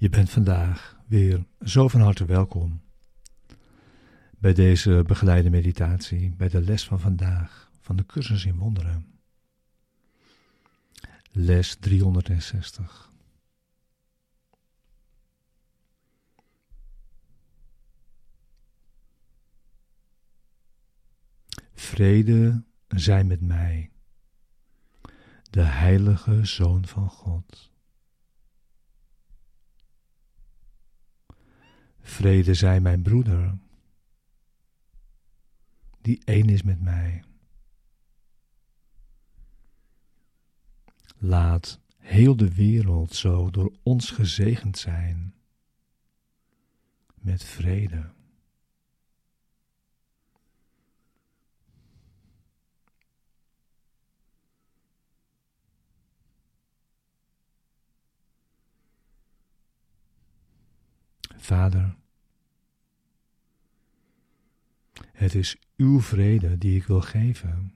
Je bent vandaag weer zo van harte welkom bij deze begeleide meditatie, bij de les van vandaag van de cursus in wonderen. Les 360. Vrede zij met mij, de heilige Zoon van God. Vrede zij mijn broeder, die één is met mij. Laat heel de wereld zo door ons gezegend zijn met vrede. Vader, het is uw vrede die ik wil geven,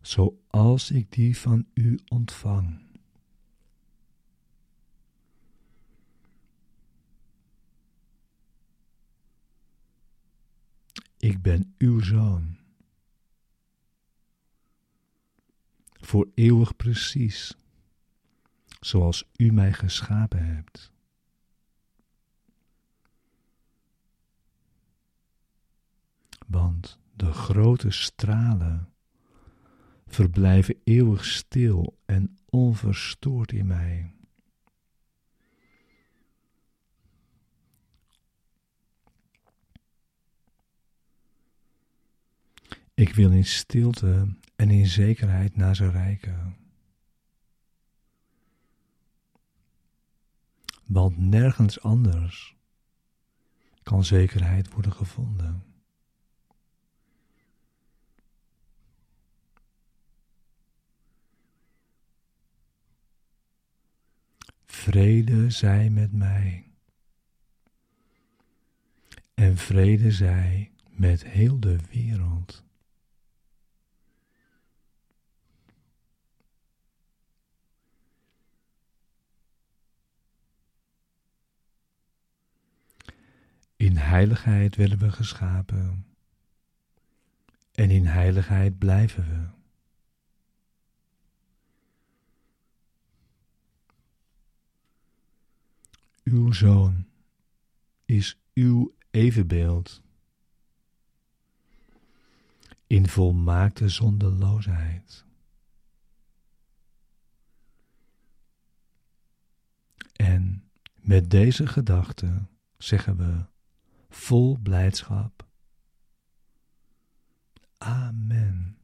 zoals ik die van u ontvang. Ik ben uw zoon. Voor eeuwig precies zoals u mij geschapen hebt. Want de grote stralen verblijven eeuwig stil en onverstoord in mij. Ik wil in stilte en in zekerheid naar ze reiken. Want nergens anders kan zekerheid worden gevonden. Vrede zij met mij. En vrede zij met heel de wereld. In heiligheid werden we geschapen. En in heiligheid blijven we. Uw zoon is uw evenbeeld. In volmaakte zondeloosheid. En met deze gedachte zeggen we vol blijdschap. Amen.